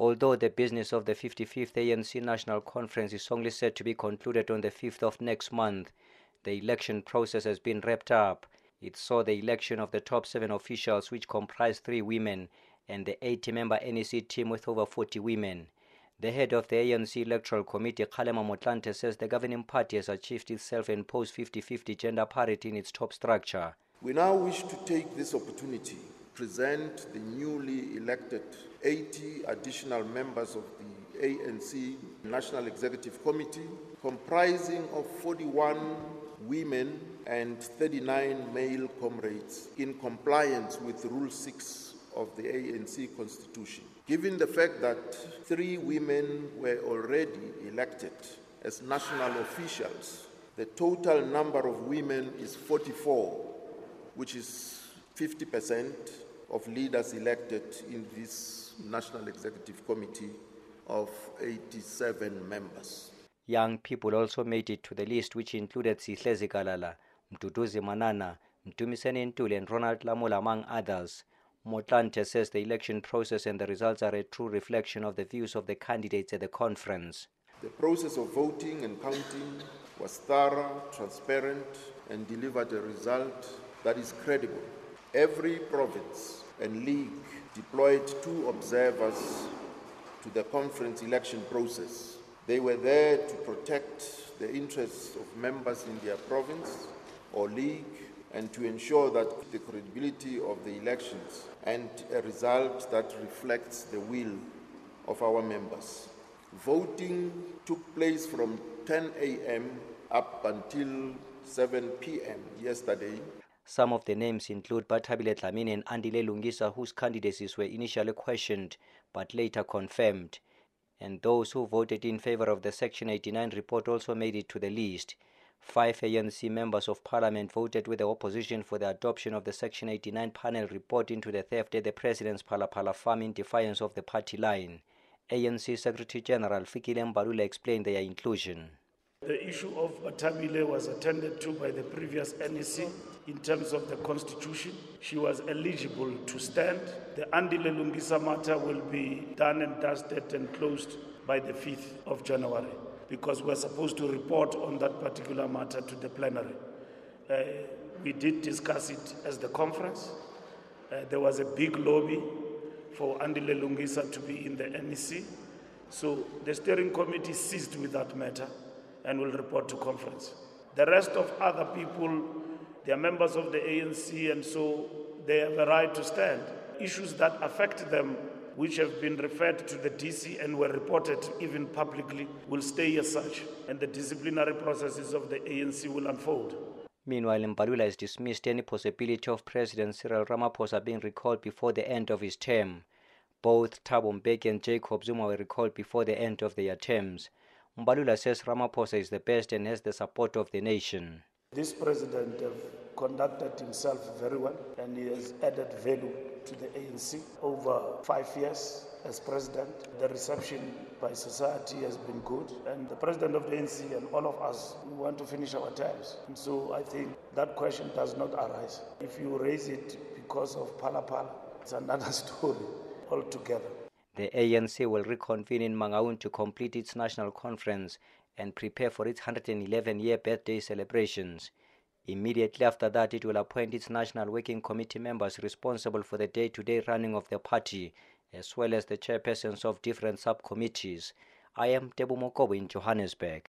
Although the business of the 55th ANC National Conference is only set to be concluded on the 5th of next month, the election process has been wrapped up. It saw the election of the top seven officials, which comprise three women, and the 80 member NEC team with over 40 women. The head of the ANC Electoral Committee, Kgalema Motlanthe, says the governing party has achieved its self imposed 50 50 gender parity in its top structure. We now wish to take this opportunity present the newly elected 80 additional members of the ANC National Executive Committee, comprising of 41 women and 39 male comrades, in compliance with Rule 6 of the ANC Constitution. Given the fact that three women were already elected as national officials, the total number of women is 44, which is 50% of leaders elected in this National Executive Committee of 87 members. Young people also made it to the list, which included Sihlezi Kalala, Mduduzi Manana, Mtumiseni Ntuli, and Ronald Lamola, among others. Motlanthe says the election process and the results are a true reflection of the views of the candidates at the conference. The process of voting and counting was thorough, transparent, and delivered a result that is credible. Every province and league deployed two observers to the conference election process. They were there to protect the interests of members in their province or league and to ensure that the credibility of the elections and a result that reflects the will of our members. Voting took place from 10 a.m. up until 7 p.m. yesterday. Some of the names include Bathabile Dlamini and Andile Lungisa, whose candidacies were initially questioned but later confirmed. And those who voted in favor of the Section 89 report also made it to the list. Five ANC members of parliament voted with the opposition for the adoption of the Section 89 panel report into the theft at the president's Phalaphala farm in defiance of the party line. ANC Secretary General Fikile Mbalula explained their inclusion. The issue of Batabile was attended to by the previous NEC in terms of the constitution. She was eligible to stand. The Andile Lungisa matter will be done and dusted and closed by the 5th of January because we're supposed to report on that particular matter to the plenary. Uh, we did discuss it as the conference. Uh, there was a big lobby for Andile Lungisa to be in the NEC. So the steering committee ceased with that matter and will report to conference. The rest of other people, they are members of the ANC, and so they have a right to stand. Issues that affect them, which have been referred to the DC and were reported even publicly, will stay as such, and the disciplinary processes of the ANC will unfold. Meanwhile, Mbalula has dismissed any possibility of President Cyril Ramaphosa being recalled before the end of his term. Both Thabo Mbeki and Jacob Zuma were recalled before the end of their terms. Mbalula says Ramaphosa is the best and has the support of the nation. This president has conducted himself very well and he has added value to the ANC over five years as president. The reception by society has been good and the president of the ANC and all of us we want to finish our terms. And so I think that question does not arise. If you raise it because of Phalaphala, it's another story altogether. The ANC will reconvene in Mangaung to complete its national conference and prepare for its 111 year birthday celebrations. Immediately after that, it will appoint its National Working Committee members responsible for the day to day running of the party, as well as the chairpersons of different subcommittees. I am Tebu Mokobo in Johannesburg.